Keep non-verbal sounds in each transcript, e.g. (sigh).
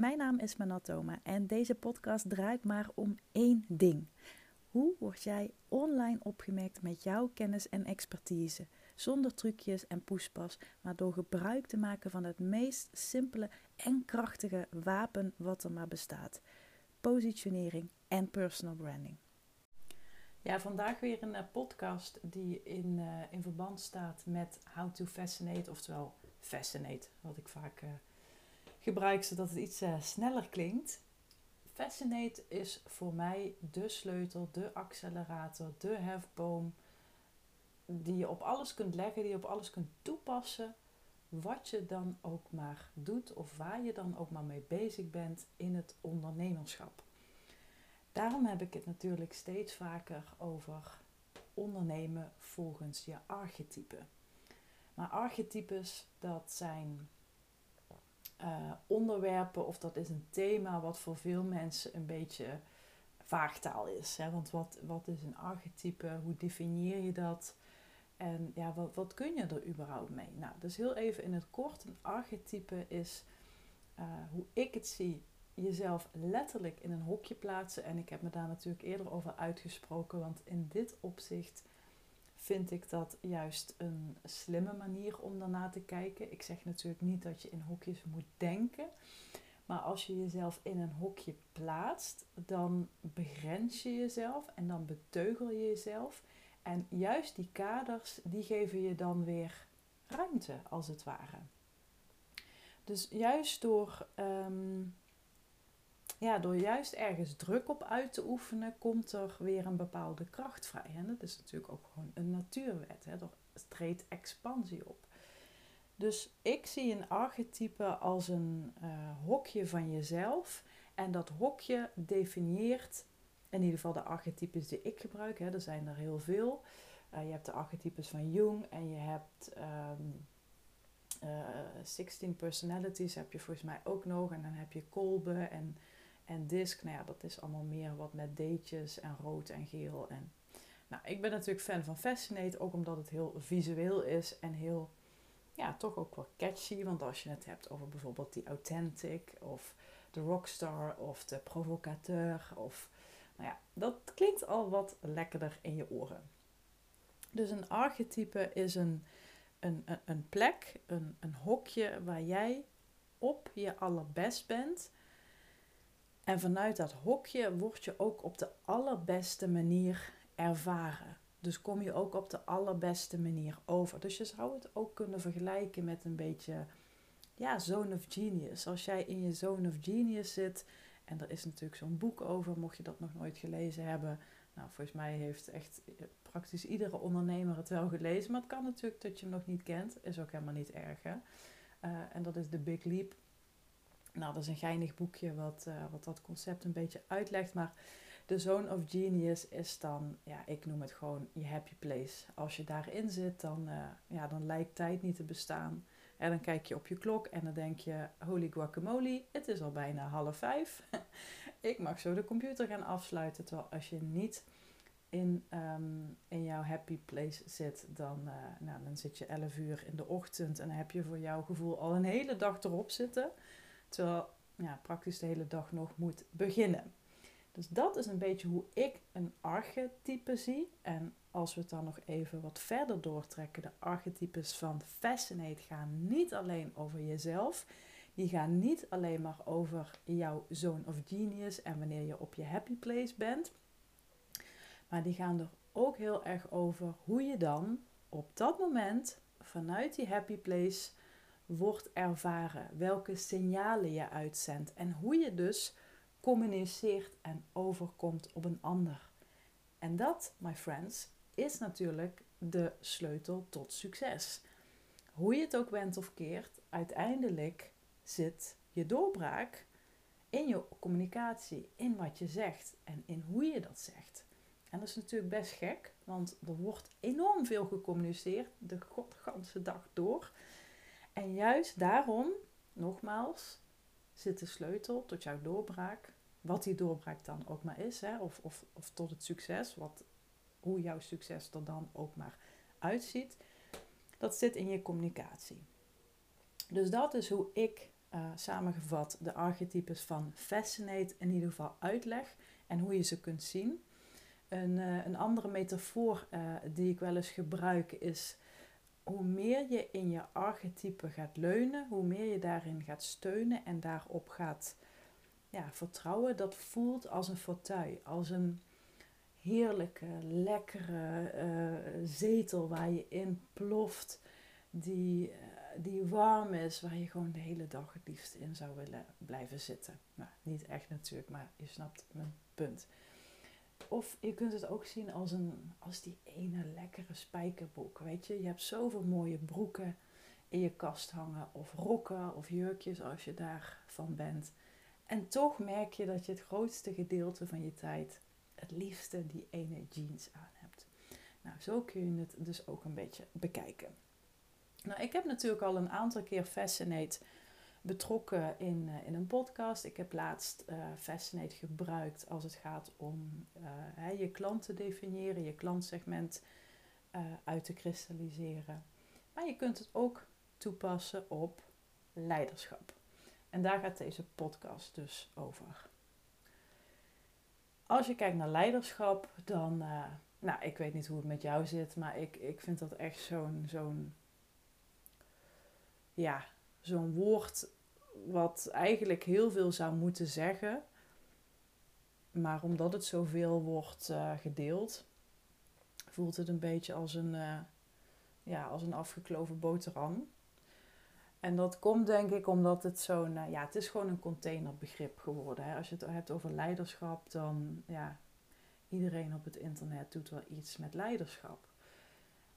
Mijn naam is Manatoma en deze podcast draait maar om één ding. Hoe word jij online opgemerkt met jouw kennis en expertise? Zonder trucjes en poespas, maar door gebruik te maken van het meest simpele en krachtige wapen wat er maar bestaat: positionering en personal branding. Ja, vandaag weer een eh, podcast die in, uh, in verband staat met How to Fascinate, oftewel Fascinate, wat ik vaak uh, gebruik zodat het iets uh, sneller klinkt. Fascinate is voor mij de sleutel, de accelerator, de hefboom die je op alles kunt leggen, die je op alles kunt toepassen, wat je dan ook maar doet of waar je dan ook maar mee bezig bent in het ondernemerschap. Daarom heb ik het natuurlijk steeds vaker over ondernemen volgens je archetype. Maar archetypes, dat zijn uh, onderwerpen of dat is een thema wat voor veel mensen een beetje vaagtaal is. Hè? Want wat, wat is een archetype? Hoe definieer je dat? En ja, wat, wat kun je er überhaupt mee? Nou, dus heel even in het kort. Een archetype is, uh, hoe ik het zie, jezelf letterlijk in een hokje plaatsen. En ik heb me daar natuurlijk eerder over uitgesproken. Want in dit opzicht vind ik dat juist een slimme manier om daarna te kijken. Ik zeg natuurlijk niet dat je in hokjes moet denken. Maar als je jezelf in een hokje plaatst, dan begrens je jezelf en dan beteugel je jezelf. En juist die kaders, die geven je dan weer ruimte, als het ware. Dus juist door um, ja, door juist ergens druk op uit te oefenen, komt er weer een bepaalde kracht vrij. En dat is natuurlijk ook gewoon een natuurwet. Hè? Er treedt expansie op. Dus ik zie een archetype als een uh, hokje van jezelf. En dat hokje definieert, in ieder geval de archetypes die ik gebruik, hè, er zijn er heel veel. Uh, je hebt de archetypes van Jung en je hebt um, uh, 16 personalities, heb je volgens mij ook nog. En dan heb je Kolbe en en disc, nou ja, dat is allemaal meer wat met deetjes en rood en geel. En, nou, ik ben natuurlijk fan van Fascinate, ook omdat het heel visueel is en heel, ja, toch ook wel catchy. Want als je het hebt over bijvoorbeeld die Authentic of de Rockstar of de Provocateur of, nou ja, dat klinkt al wat lekkerder in je oren. Dus een archetype is een, een, een, een plek, een, een hokje waar jij op je allerbest bent en vanuit dat hokje word je ook op de allerbeste manier ervaren. Dus kom je ook op de allerbeste manier over. Dus je zou het ook kunnen vergelijken met een beetje, ja, zone of genius. Als jij in je zone of genius zit, en er is natuurlijk zo'n boek over, mocht je dat nog nooit gelezen hebben. Nou, volgens mij heeft echt praktisch iedere ondernemer het wel gelezen. Maar het kan natuurlijk dat je hem nog niet kent. Is ook helemaal niet erg, hè? Uh, en dat is The Big Leap nou, dat is een geinig boekje wat, uh, wat dat concept een beetje uitlegt. Maar de Zone of Genius is dan, ja, ik noem het gewoon je happy place. Als je daarin zit, dan, uh, ja, dan lijkt tijd niet te bestaan. En dan kijk je op je klok en dan denk je, holy guacamole, het is al bijna half vijf. (laughs) ik mag zo de computer gaan afsluiten. Terwijl als je niet in, um, in jouw happy place zit, dan, uh, nou, dan zit je 11 uur in de ochtend en heb je voor jouw gevoel al een hele dag erop zitten. Terwijl ja, praktisch de hele dag nog moet beginnen. Dus dat is een beetje hoe ik een archetype zie. En als we het dan nog even wat verder doortrekken, de archetypes van Fascinate gaan niet alleen over jezelf. Die gaan niet alleen maar over jouw zone of genius en wanneer je op je happy place bent. Maar die gaan er ook heel erg over hoe je dan op dat moment vanuit die happy place wordt ervaren, welke signalen je uitzendt en hoe je dus communiceert en overkomt op een ander. En dat, my friends, is natuurlijk de sleutel tot succes. Hoe je het ook went of keert, uiteindelijk zit je doorbraak in je communicatie, in wat je zegt en in hoe je dat zegt. En dat is natuurlijk best gek, want er wordt enorm veel gecommuniceerd de godganse dag door. En juist daarom, nogmaals, zit de sleutel tot jouw doorbraak. Wat die doorbraak dan ook maar is, hè, of, of, of tot het succes, wat, hoe jouw succes er dan ook maar uitziet. Dat zit in je communicatie. Dus dat is hoe ik samengevat de archetypes van Fascinate in ieder geval uitleg en hoe je ze kunt zien. Een, een andere metafoor die ik wel eens gebruik is hoe meer je in je archetype gaat leunen, hoe meer je daarin gaat steunen en daarop gaat ja, vertrouwen, dat voelt als een fauteuil, als een heerlijke, lekkere uh, zetel waar je in ploft, die, uh, die warm is, waar je gewoon de hele dag het liefst in zou willen blijven zitten. Nou, niet echt natuurlijk, maar je snapt mijn punt. Of je kunt het ook zien als, een, als die ene lekkere spijkerbroek. Weet je, je hebt zoveel mooie broeken in je kast hangen, of rokken of jurkjes als je daarvan bent. En toch merk je dat je het grootste gedeelte van je tijd het liefste die ene jeans aan hebt. Nou, zo kun je het dus ook een beetje bekijken. Nou, ik heb natuurlijk al een aantal keer Fascinate betrokken in, uh, in een podcast. Ik heb laatst uh, Fascinate gebruikt als het gaat om uh, je klant te definiëren, je klantsegment uit te kristalliseren. Maar je kunt het ook toepassen op leiderschap. En daar gaat deze podcast dus over. Als je kijkt naar leiderschap, dan, nou, ik weet niet hoe het met jou zit, maar ik, ik vind dat echt zo'n, zo'n, ja, zo'n woord wat eigenlijk heel veel zou moeten zeggen. Maar omdat het zoveel wordt uh, gedeeld, voelt het een beetje als een, uh, ja, als een afgekloven boterham. En dat komt denk ik omdat het zo'n, uh, ja, het is gewoon een containerbegrip geworden. Hè. Als je het hebt over leiderschap, dan, ja, iedereen op het internet doet wel iets met leiderschap.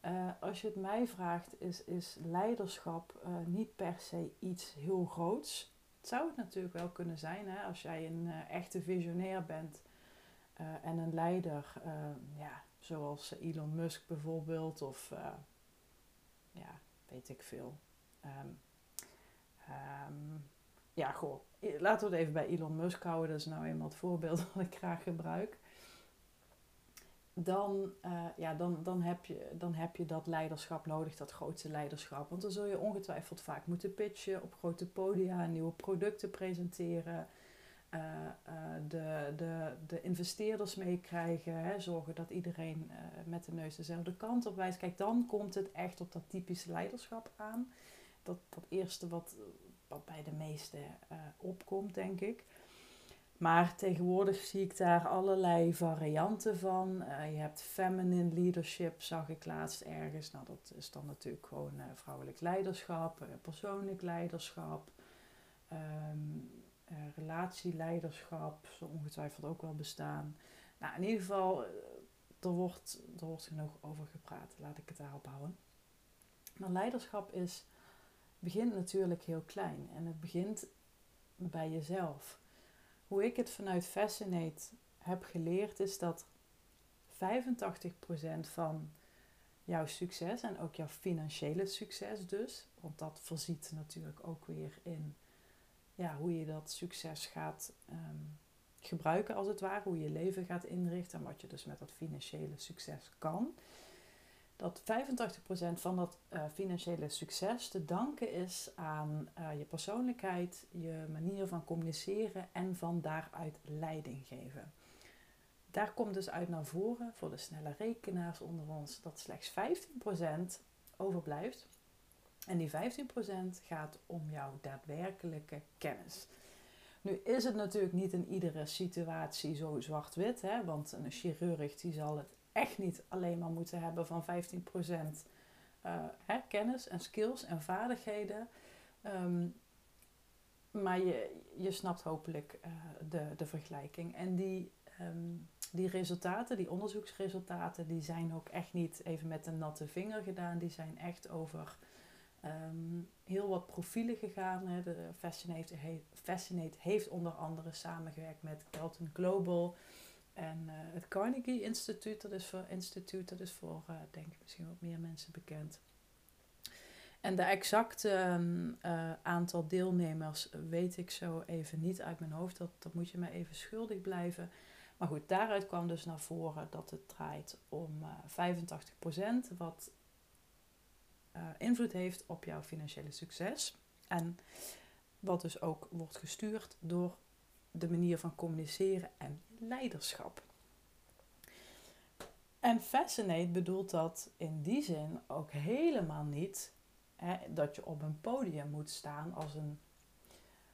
Uh, als je het mij vraagt, is, is leiderschap uh, niet per se iets heel groots. Het zou het natuurlijk wel kunnen zijn hè, als jij een uh, echte visionair bent en een leider, ja, zoals Elon Musk bijvoorbeeld, of ja, weet ik veel. Um, um, ja, goh, laten we het even bij Elon Musk houden. Dat is nou eenmaal het voorbeeld (laughs) dat ik graag gebruik dan, uh, ja, dan, dan, heb je, dan heb je dat leiderschap nodig, dat grootste leiderschap. Want dan zul je ongetwijfeld vaak moeten pitchen, op grote podia, nieuwe producten presenteren. Uh, uh, de, de, de investeerders meekrijgen, zorgen dat iedereen met de neus dezelfde kant op wijst. Kijk, dan komt het echt op dat typische leiderschap aan. Dat, dat eerste wat, wat bij de meesten opkomt, denk ik. Maar tegenwoordig zie ik daar allerlei varianten van. Uh, je hebt feminine leadership, zag ik laatst ergens. Nou, dat is dan natuurlijk gewoon uh, vrouwelijk leiderschap, uh, persoonlijk leiderschap, um, relatieleiderschap, zo ongetwijfeld ook wel bestaan. Nou, in ieder geval, er wordt, er wordt genoeg over gepraat. Laat ik het daarop houden. Maar leiderschap is, begint natuurlijk heel klein en het begint bij jezelf hoe ik het vanuit Fascinate heb geleerd, is dat 85% van jouw succes en ook jouw financiële succes dus, want dat voorziet natuurlijk ook weer in ja, hoe je dat succes gaat um, gebruiken als het ware, hoe je je leven gaat inrichten en wat je dus met dat financiële succes kan dat 85% van dat uh, financiële succes te danken is aan uh, je persoonlijkheid, je manier van communiceren en van daaruit leiding geven. Daar komt dus uit naar voren voor de snelle rekenaars onder ons dat slechts 15% overblijft. En die 15% gaat om jouw daadwerkelijke kennis. Nu is het natuurlijk niet in iedere situatie zo zwart-wit, want een chirurg die zal het echt niet alleen maar moeten hebben van 15% uh, eh, hè, kennis en skills en vaardigheden. Um, maar je, je snapt hopelijk uh, de, de vergelijking. En die, um, die resultaten, die onderzoeksresultaten, die zijn ook echt niet even met een natte vinger gedaan. Die zijn echt over um, heel wat profielen gegaan. Hè. De Fascinate, Fascinate heeft onder andere samengewerkt met Kelton Global. En uh, het Carnegie Instituut, dat is voor, instituut, dat is voor uh, denk ik misschien wat meer mensen bekend. En de exacte uh, aantal deelnemers weet ik zo even niet uit mijn hoofd. Dat, dat moet je me even schuldig blijven. Maar goed, daaruit kwam dus naar voren dat het draait om 85%, wat invloed heeft op jouw financiële succes. En Wat dus ook wordt gestuurd door de manier van communiceren en leiderschap. En fascinate bedoelt dat in die zin ook helemaal niet hè, dat je op een podium moet staan als een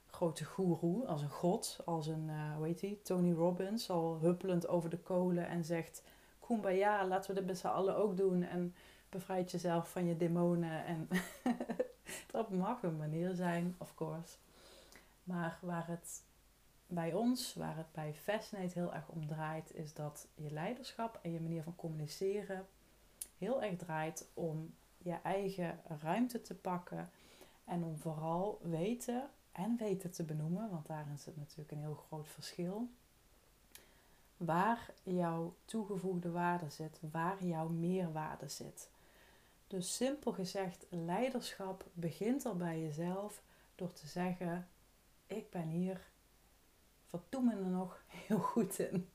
grote goeroe, als een god, als een, uh, hoe Tony Robbins, al huppelend over de kolen en zegt, kumbaya, laten we dit met z'n allen ook doen en bevrijd jezelf van je demonen. En (laughs) dat mag een manier zijn, of course. Maar waar het bij ons, waar het bij Fascinate heel erg om draait, is dat je leiderschap en je manier van communiceren heel erg draait om je eigen ruimte te pakken en om vooral weten en weten te benoemen, want daarin zit natuurlijk een heel groot verschil. Waar jouw toegevoegde waarde zit, waar jouw meerwaarde zit. Dus simpel gezegd, leiderschap begint al bij jezelf door te zeggen: Ik ben hier, verdoe me er nog heel goed in.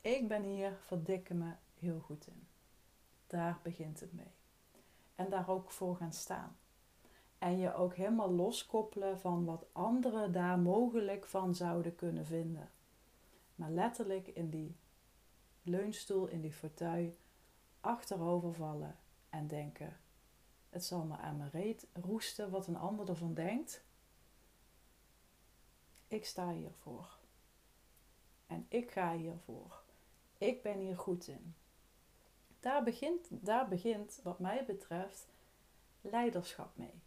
Ik ben hier, verdikke me heel goed in. Daar begint het mee. En daar ook voor gaan staan. En je ook helemaal loskoppelen van wat anderen daar mogelijk van zouden kunnen vinden. Maar letterlijk in die leunstoel, in die fauteuil, achterover vallen en denken: het zal me aan mijn reet roesten wat een ander ervan denkt. Ik sta hiervoor. En ik ga hiervoor. Ik ben hier goed in. Daar begint, daar begint, wat mij betreft, leiderschap mee.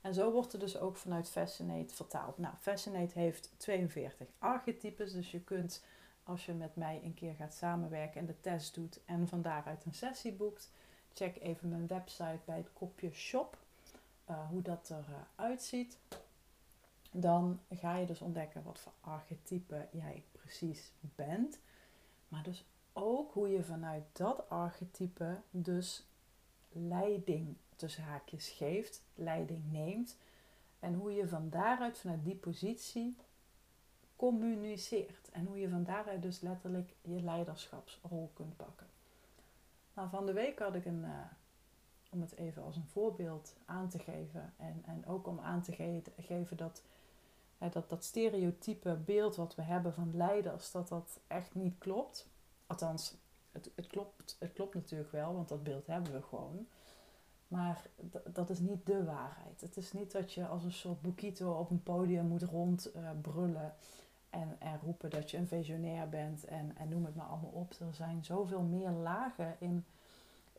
En zo wordt er dus ook vanuit Fascinate vertaald. Nou, Fascinate heeft 42 archetypes, dus je kunt als je met mij een keer gaat samenwerken en de test doet en van daaruit een sessie boekt, check even mijn website bij het kopje shop, uh, hoe dat eruit ziet. Dan ga je dus ontdekken wat voor archetype jij precies bent. Maar dus ook hoe je vanuit dat archetype dus leiding tussen haakjes geeft, leiding neemt. En hoe je van daaruit, vanuit die positie, communiceert. En hoe je van daaruit dus letterlijk je leiderschapsrol kunt pakken. Nou, van de week had ik een, uh, om het even als een voorbeeld aan te geven. En, en ook om aan te ge geven dat, dat dat stereotype beeld wat we hebben van leiders, dat dat echt niet klopt. Althans, het, het, klopt, het klopt natuurlijk wel, want dat beeld hebben we gewoon. Maar dat is niet de waarheid. Het is niet dat je als een soort boekito op een podium moet rondbrullen uh, en, en roepen dat je een visionair bent en, en noem het maar allemaal op. Er zijn zoveel meer lagen in,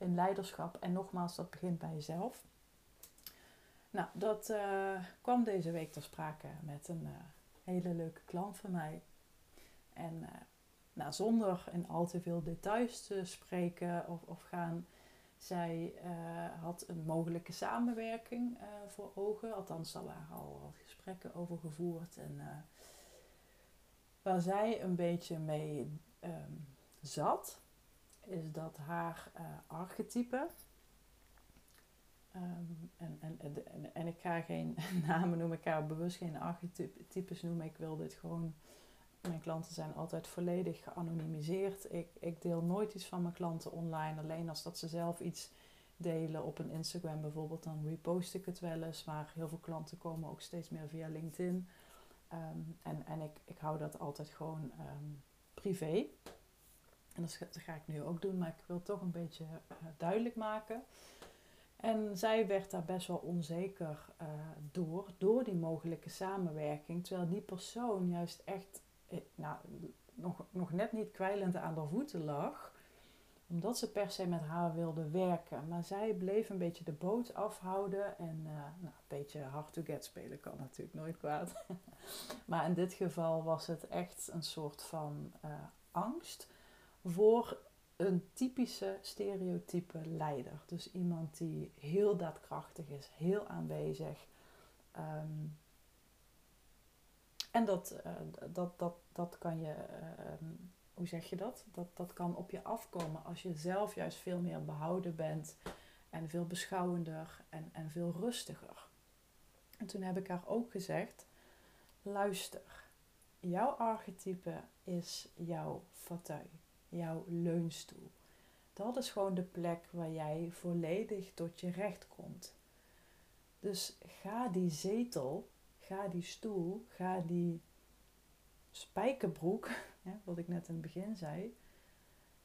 in leiderschap. En nogmaals, dat begint bij jezelf. Nou, dat uh, kwam deze week ter sprake met een uh, hele leuke klant van mij. En nou, zonder in al te veel details te spreken of, of gaan zij had een mogelijke samenwerking voor ogen. Althans, daar waren al wat gesprekken over gevoerd. En waar zij een beetje mee um, zat, is dat haar archetype. Um, en, en, en, en, ik ga geen (laughs) namen noemen, ik ga bewust geen archetypes noemen. Ik wil dit gewoon mijn klanten zijn altijd volledig geanonimiseerd. Ik, ik deel nooit iets van mijn klanten online. Alleen als dat ze zelf iets delen op een Instagram bijvoorbeeld, dan repost ik het wel eens. Maar heel veel klanten komen ook steeds meer via LinkedIn. Um, en en ik, ik hou dat altijd gewoon um, privé. En dat ga ik nu ook doen, maar ik wil toch een beetje uh, duidelijk maken. En zij werd daar best wel onzeker uh, door, door die mogelijke samenwerking. Terwijl die persoon juist echt eh, nou, nog, nog net niet kwijlend aan de voeten lag. Omdat ze per se met haar wilde werken. Maar zij bleef een beetje de boot afhouden. En nou, een beetje hard to get spelen kan natuurlijk nooit kwaad. (laughs) maar in dit geval was het echt een soort van angst voor een typische stereotype leider. Dus iemand die heel daadkrachtig is, heel aanwezig. Um, en dat, uh, dat, dat, dat kan je, uh, hoe zeg je dat? dat? Dat kan op je afkomen als je zelf juist veel meer behouden bent en veel beschouwender en, en veel rustiger. En toen heb ik haar ook gezegd: luister, jouw archetype is jouw fauteuil, jouw leunstoel. Dat is gewoon de plek waar jij volledig tot je recht komt. Dus ga die zetel ga die stoel, ga die spijkerbroek, (laughs) wat ik net in het begin zei,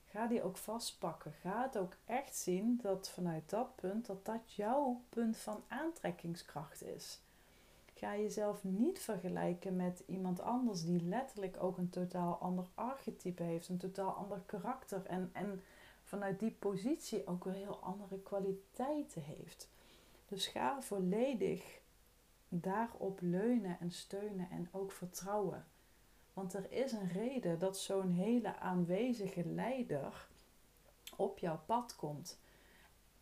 ga die ook vastpakken. Ga het ook echt zien dat vanuit dat punt, dat dat jouw punt van aantrekkingskracht is. Ga jezelf niet vergelijken met iemand anders die letterlijk ook een totaal ander archetype heeft, een totaal ander karakter en, en vanuit die positie ook weer heel andere kwaliteiten heeft. Dus ga volledig daarop leunen en steunen en ook vertrouwen. Want er is een reden dat zo'n hele aanwezige leider op jouw pad komt.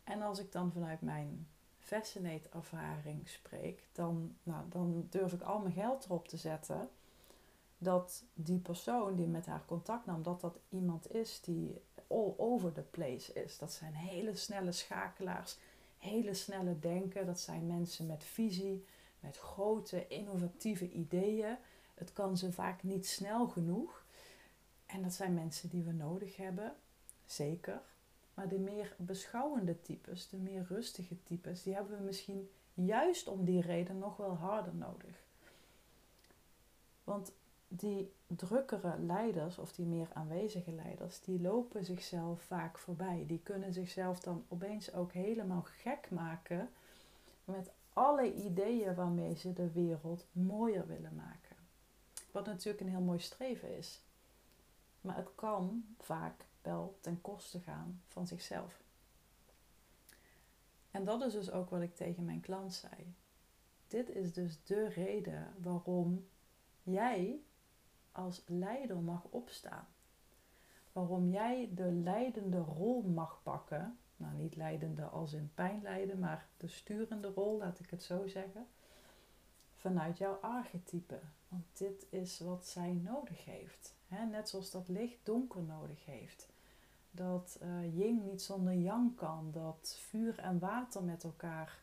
En als ik dan vanuit mijn Fascinate ervaring spreek, dan, nou, dan durf ik al mijn geld erop te zetten dat die persoon die met haar contact nam, dat dat iemand is die all over the place is. Dat zijn hele snelle schakelaars, hele snelle denken. Dat zijn mensen met visie, met grote innovatieve ideeën. Het kan ze vaak niet snel genoeg. En dat zijn mensen die we nodig hebben, zeker. Maar de meer beschouwende types, de meer rustige types, die hebben we misschien juist om die reden nog wel harder nodig. Want die drukkere leiders of die meer aanwezige leiders, die lopen zichzelf vaak voorbij. Die kunnen zichzelf dan opeens ook helemaal gek maken met alle ideeën waarmee ze de wereld mooier willen maken. Wat natuurlijk een heel mooi streven is. Maar het kan vaak ten koste gaan van zichzelf. En dat is dus ook wat ik tegen mijn klant zei. Dit is dus de reden waarom jij als leider mag opstaan. Waarom jij de leidende rol mag pakken. Nou, niet leidende als in pijn lijden, maar de sturende rol, laat ik het zo zeggen. Vanuit jouw archetype. Want dit is wat zij nodig heeft. net zoals dat licht donker nodig heeft. Dat uh, yin niet zonder yang kan. Dat vuur en water met elkaar.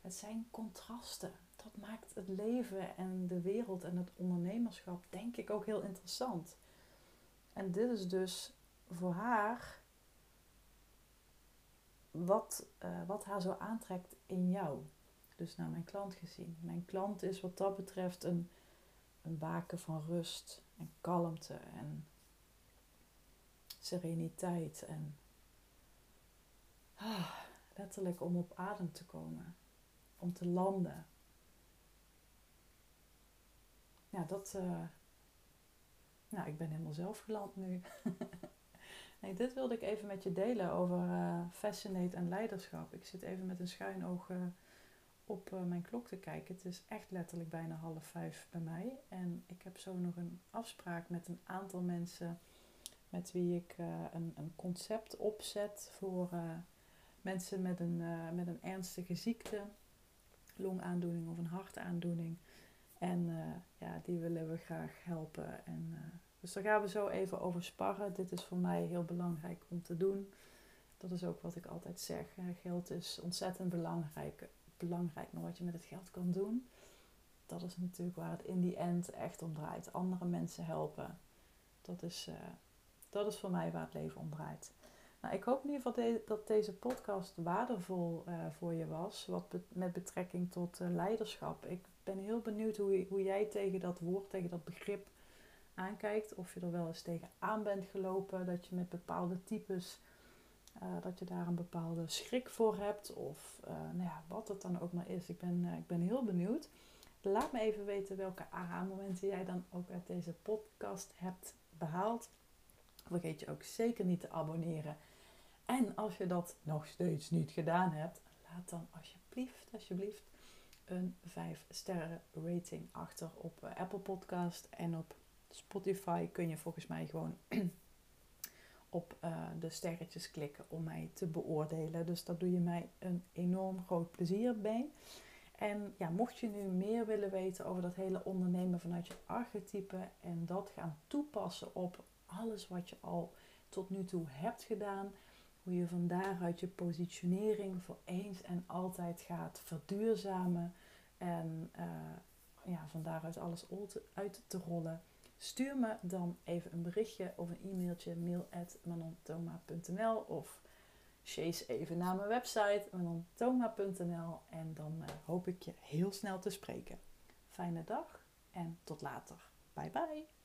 Het zijn contrasten dat maakt het leven en de wereld en het ondernemerschap denk ik ook heel interessant. En dit is dus voor haar wat, uh, wat haar zo aantrekt in jou. Dus naar mijn klant gezien. Mijn klant is wat dat betreft een, een baken van rust en kalmte en sereniteit en ah, letterlijk om op adem te komen, om te landen ja, dat. Uh, nou, ik ben helemaal zelf geland nu. (laughs) nee, dit wilde ik even met je delen over uh, Fascinate en leiderschap. Ik zit even met een schuin oog uh, op mijn klok te kijken. Het is echt letterlijk bijna half vijf bij mij. En ik heb zo nog een afspraak met een aantal mensen met wie ik een, een concept opzet voor mensen met een, met een ernstige ziekte, longaandoening of een hartaandoening. En ja, die willen we graag helpen. En, dus daar gaan we zo even over sparren. Dit is voor mij heel belangrijk om te doen. Dat is ook wat ik altijd zeg. Geld is ontzettend belangrijk, belangrijk, maar wat je met het geld kan doen, dat is natuurlijk waar het in die end echt om draait. Andere mensen helpen. Dat is, dat is voor mij waar het leven om draait. Nou, ik hoop in ieder geval dat deze podcast waardevol voor je was. Wat met betrekking tot leiderschap. Ik ben heel benieuwd hoe, hoe jij tegen dat woord, tegen dat begrip aankijkt. Of je er wel eens tegen aan bent gelopen, dat je met bepaalde types, uh, dat je daar een bepaalde schrik voor hebt. Of nou ja, wat het dan ook maar is. Ik ben, ik ben heel benieuwd. Laat me even weten welke aha-momenten jij dan ook uit deze podcast hebt behaald. Vergeet je ook zeker niet te abonneren. En als je dat nog steeds niet gedaan hebt, laat dan alsjeblieft, alsjeblieft een 5 sterren rating achter op eh, Apple Podcast en op Spotify kun je volgens mij gewoon (clears throat) op uh, de sterretjes klikken om mij te beoordelen. Dus dat doe je mij een enorm groot plezier bij. En ja, mocht je nu meer willen weten over dat hele ondernemen vanuit je archetype en dat gaan toepassen op alles wat je al tot nu toe hebt gedaan, hoe je van daaruit je positionering voor eens en altijd gaat verduurzamen. En uh, ja, van daaruit alles uit te rollen. Stuur me dan even een berichtje of een e-mailtje mail.manontoma.nl of chase even naar mijn website manontoma.nl en dan uh, hoop ik je heel snel te spreken. fijne dag en tot later. Bye bye.